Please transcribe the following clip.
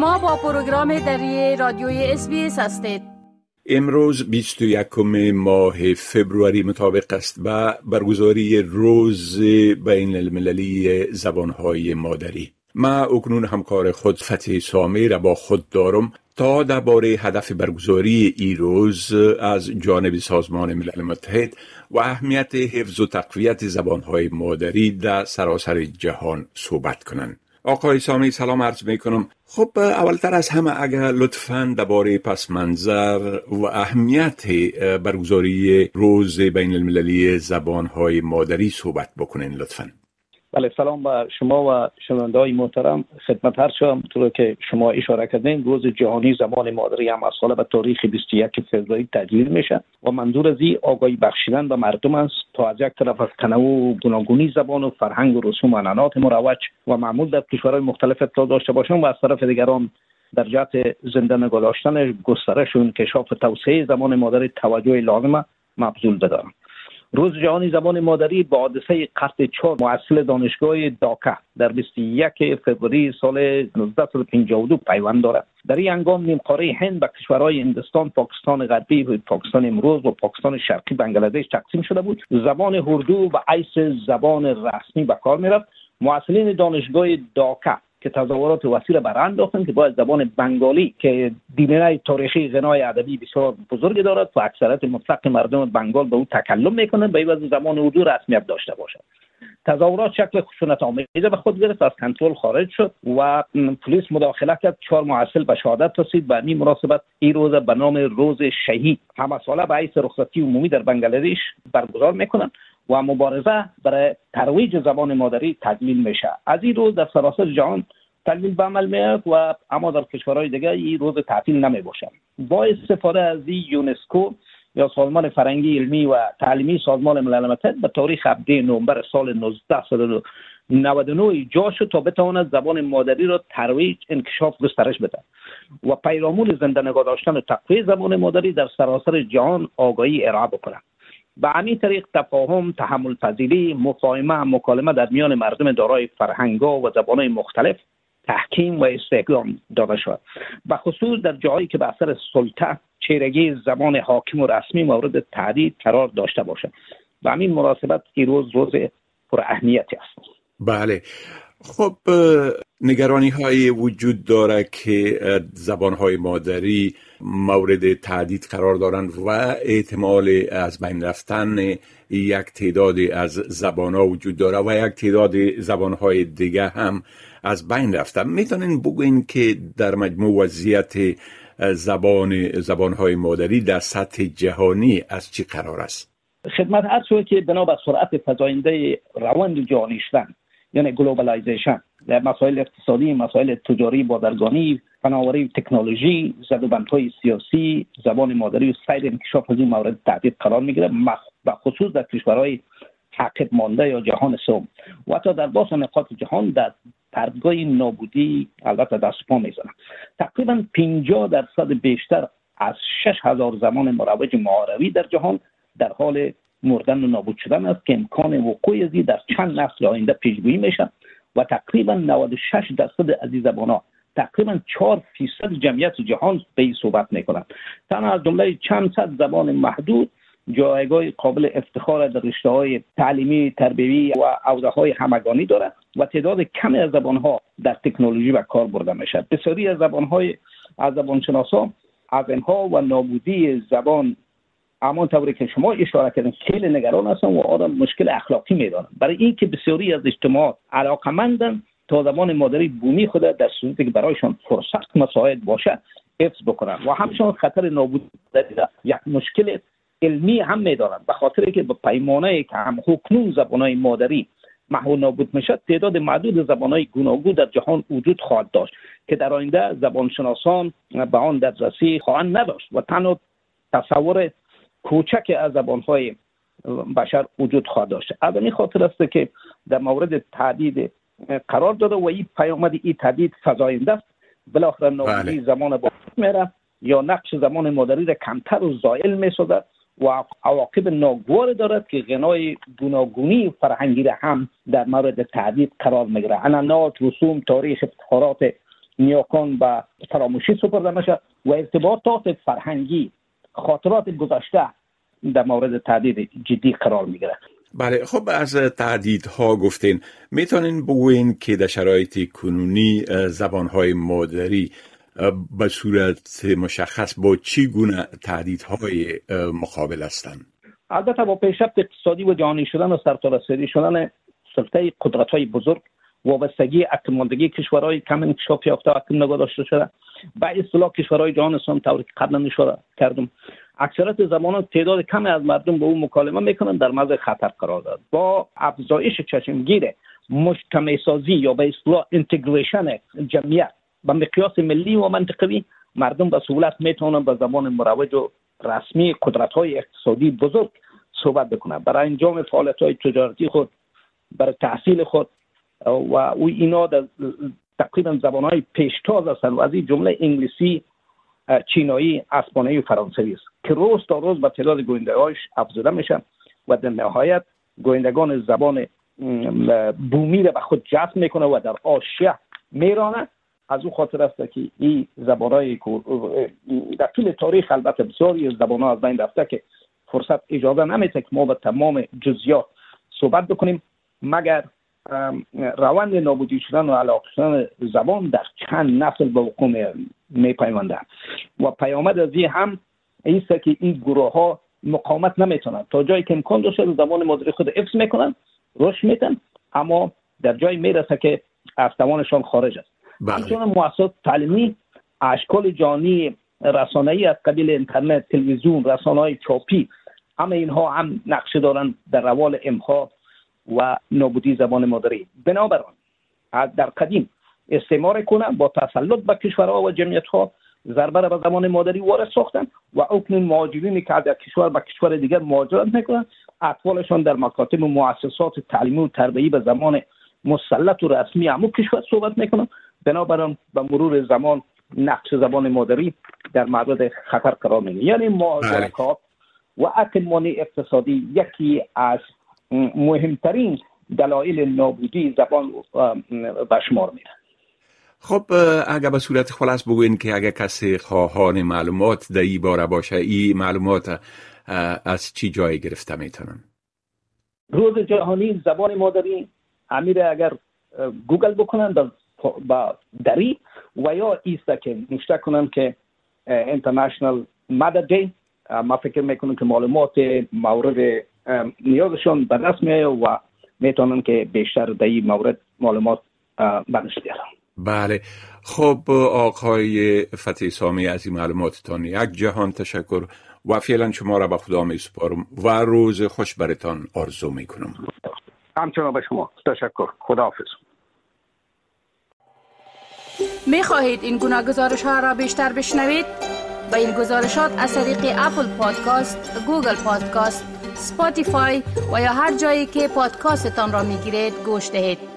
شما با پروگرام دری رادیوی اس هستید امروز 21 ماه فبروری مطابق است با برگزاری روز بین المللی زبانهای مادری ما اکنون همکار خود فتح سامی را با خود دارم تا درباره هدف برگزاری ای روز از جانب سازمان ملل متحد و اهمیت حفظ و تقویت زبانهای مادری در سراسر جهان صحبت کنند. آقای سامی سلام عرض می کنم خب اولتر از همه اگر لطفا درباره پس منظر و اهمیت برگزاری روز بین المللی زبانهای مادری صحبت بکنین لطفا. بله سلام به شما و شنونده های محترم. خدمت هر شما که شما اشاره کردین روز جهانی زبان مادری هم از سال به تاریخ 21 فوریه تجلیل میشه و منظور از این آگاهی بخشیدن به مردم است تا از یک طرف از تنوع و گوناگونی زبان و فرهنگ و رسوم و عنعنات مروج و معمول در کشورهای مختلف اطلاع داشته باشند و از طرف دیگران در جهت زنده نگاه داشتن گسترش و انکشاف توسعه زبان مادری توجه لازمه مبذول بدارند روز جهانی زبان مادری با حادثه قتل چهار معسل دانشگاه داکه در 21 فوریه سال 1952 پیوند دارد. در این انگام نیم قاره هند به کشورهای هندستان پاکستان غربی و پاکستان امروز و پاکستان شرقی بنگلادش تقسیم شده بود. زبان هردو و عیس زبان رسمی به کار می‌رفت. معسلین دانشگاه داکه که تظاهرات وسیع را برانداختند که باید زبان بنگالی که دیمنه تاریخی غنای ادبی بسیار بزرگ دارد و اکثریت مطلق مردم بنگال به او تکلم می‌کنند به این زبان اردو رسمیت داشته باشد. تظاهرات شکل خشونت آمیزه به خود گرفت از کنترل خارج شد و پلیس مداخله کرد چهار معسل به شهادت رسید و این مناسبت این روز به نام روز شهید. همه ساله به حیث رخصتی عمومی در بنگلادش برگزار می‌کنند و مبارزه برای ترویج زبان مادری تجلیل میشه. از این روز در سراسر جهان تجلیل به عمل میاد و اما در کشورهای دیگه این روز تعطیل نمی باشه با استفاده از یونسکو یا سازمان فرهنگی علمی و تعلیمی سازمان ملل متحد به تاریخ 7 نوامبر سال 1999 ایجاد شد تا بتواند زبان مادری را ترویج انکشاف گسترش بده و پیرامون زنده نگاه داشتن و تقویه زبان مادری در سراسر جهان آگاهی ارائه بکنه به همین طریق تفاهم تحمل پذیری مفاهمه مکالمه در میان مردم دارای فرهنگا و زبانهای مختلف تحکیم و استحکام داده شد به خصوص در جایی که به اثر سلطه چهرگی زبان حاکم و رسمی مورد تعدید قرار داشته باشد. و همین مناسبت این روز روز پر اهمیتی است. بله. خب نگرانی های وجود داره که زبان های مادری مورد تهدید قرار دارند و احتمال از بین رفتن یک تعداد از زبان ها وجود داره و یک تعداد زبان های دیگه هم از بین رفتن. می‌تونین بگوین که در مجموع وضعیت زبان زبان های مادری در سطح جهانی از چی قرار است؟ خدمت هر که بنا سرعت فزاینده روند جهانی یعنی globalization مسائل اقتصادی مسائل تجاری بازرگانی فناوری تکنولوژی زدوبندهای سیاسی زبان مادری و سایر انکشاف از این مورد تهدید قرار می‌گیره و خصوص در کشورهای تعقیب مانده یا جهان سوم. و حتی در باس نقاط جهان در پردگاه نابودی البته دست پا می‌زنه. تقریبا 50 درصد بیشتر از 6000 زمان مروج معاروی در جهان در حال مردن و نابود شدن است که امکان وقوع ازی در چند نسل آینده پیشگویی میشه و تقریبا 96 درصد از این زبان ها تقریبا 4 فیصد جمعیت جهان به این صحبت می‌کنند. تنها از جمله چند صد زبان محدود جایگاه قابل افتخار در رشته های تعلیمی تربیوی و عوضه های همگانی دارد و تعداد کمی از زبان ها در تکنولوژی و کار برده می‌شد بسیاری از زبان های از زبان شناسا از اینها و نابودی زبان اما طوری که شما اشاره کردین خیلی نگران هستن و آدم مشکل اخلاقی می‌دانن برای اینکه بسیاری از اجتماعات علاقمندن تا زبان مادری بومی خود در صورتی که برایشان فرصت مساعد باشه حفظ بکنن. و همشان خطر نابود یک مشکل علمی هم میدارند به خاطر که به پیمانه که هم حکنون زبانهای مادری محو نابود می‌شد تعداد معدود زبانهای گوناگون در جهان وجود خواهد داشت که در آینده زبانشناسان به آن دسترسی خواهند نداشت و تنها تصور کوچک از زبانهای بشر وجود خواهد داشت. از این خاطر است که در مورد تعدید قرار داده و این پیامد این تعدید فضاینده است. بالاخره نابودی بله. زمان با میره یا نقش زمان مادری را کمتر و زائل می و عواقب ناگوار دارد که غنای گوناگونی فرهنگی را هم در مورد تعدید قرار می‌گیره عنعنات رسوم تاریخ افتخارات نیاکان به فراموشی سپرده میشه و ارتباطات فرهنگی خاطرات گذشته در مورد تعدید جدی قرار می‌گیره. بله خب از تعدیدها گفتین. می‌تونین بگوین که در شرایط کنونی زبانهای مادری به صورت مشخص با چی گونه تعدیدهای مقابل هستند البته با پیشرفت اقتصادی و جهانی شدن و سرتاسری شدن سلطه قدرت های بزرگ وابستگی اکماندگی کشورهای کم انکشاف یافته اکم نگاه داشته شده. به اصطلاح کشورهای جهان اسلام طوری که قبلا اشاره کردم. اکثرت زبان تعداد کمی از مردم به او مکالمه می‌کنن در مزه خطر قرار داد. با افزایش چشمگیر مجتمع سازی یا به اصطلاح انتگریشن جمعیت به مقیاس ملی و منطقوی مردم به سهولت می‌تونن به زبان مروج و رسمی قدرت های اقتصادی بزرگ صحبت بکنن برای انجام فعالیت های تجارتی خود برای تحصیل خود و او اینا در تقریبا زبان های پیشتاز هستند و از این جمله انگلیسی چینایی اسپانیایی و فرانسوی است که روز تا روز با تعداد گویندگاش افزوده میشه و در نهایت گویندگان زبان بومی را به خود جذب می‌کنه و در آشیه میرانه. از او خاطر است که این زبان های در طول تاریخ البته بسیاری زبان ها از بین رفته که فرصت اجازه نمیده که ما به تمام جزیات صحبت بکنیم. مگر روند نابودی شدن و علاقه شدن زبان در چند نسل به وقوع می پیونده و پیامد از این هم ایست که این گروه ها مقاومت نمی‌تونن. تا جایی که امکان داشته زبان مادری خود حفظ می‌کنن رشد میتن اما در جایی می‌رسه که از توانشان خارج است. بله. همچنان مؤسسات تعلیمی اشکال جانی رسانه‌ای از قبیل اینترنت تلویزیون رسانه های چاپی همه اینها هم نقشه دارن در روال امها. و نابودی زبان مادری بنابراین در قدیم استعمار کنه با تسلط به کشورها و جمعیت ها ضربه به زبان مادری وارد ساختن و اکنون مهاجرینی که در کشور به کشور دیگر مهاجرت می‌کنن. اطفالشان در مکاتب و مؤسسات تعلیمی و تربیتی به زمان مسلط و رسمی همو کشور صحبت می‌کنن. بنابراین به مرور زمان نقش زبان مادری در معرض خطر قرار می‌گیره. یعنی مهاجرکات و اکمانی اقتصادی یکی از مهمترین دلایل نابودی زبان به شمار میره خب اگر به صورت خلاص بگوین که اگر کسی خواهان معلومات در ای باره باشه این معلومات از چی جای گرفته می‌تونن؟ روز جهانی زبان مادری امیر اگر گوگل بکنن با دری و یا ایستا که نشته کنن که اینترنشنال مادر دی ما فکر می‌کنم که معلومات مورد نیازشان به دست و می‌تونن که بیشتر در این مورد معلومات بنش بیارن بله. خب آقای فتح سامی از این معلوماتتان یک جهان تشکر و فعلا شما را به خدا می سپارم و روز خوش برتان آرزو می کنم همچنان به شما. تشکر. خداحافظ. می خواهید این گونه گزارش ها را بیشتر بشنوید؟ با این گزارشات از طریق Apple Podcast، Google Podcast، Spotify و یا هر جایی که پادکاستتان را می گیرید گوش دهید.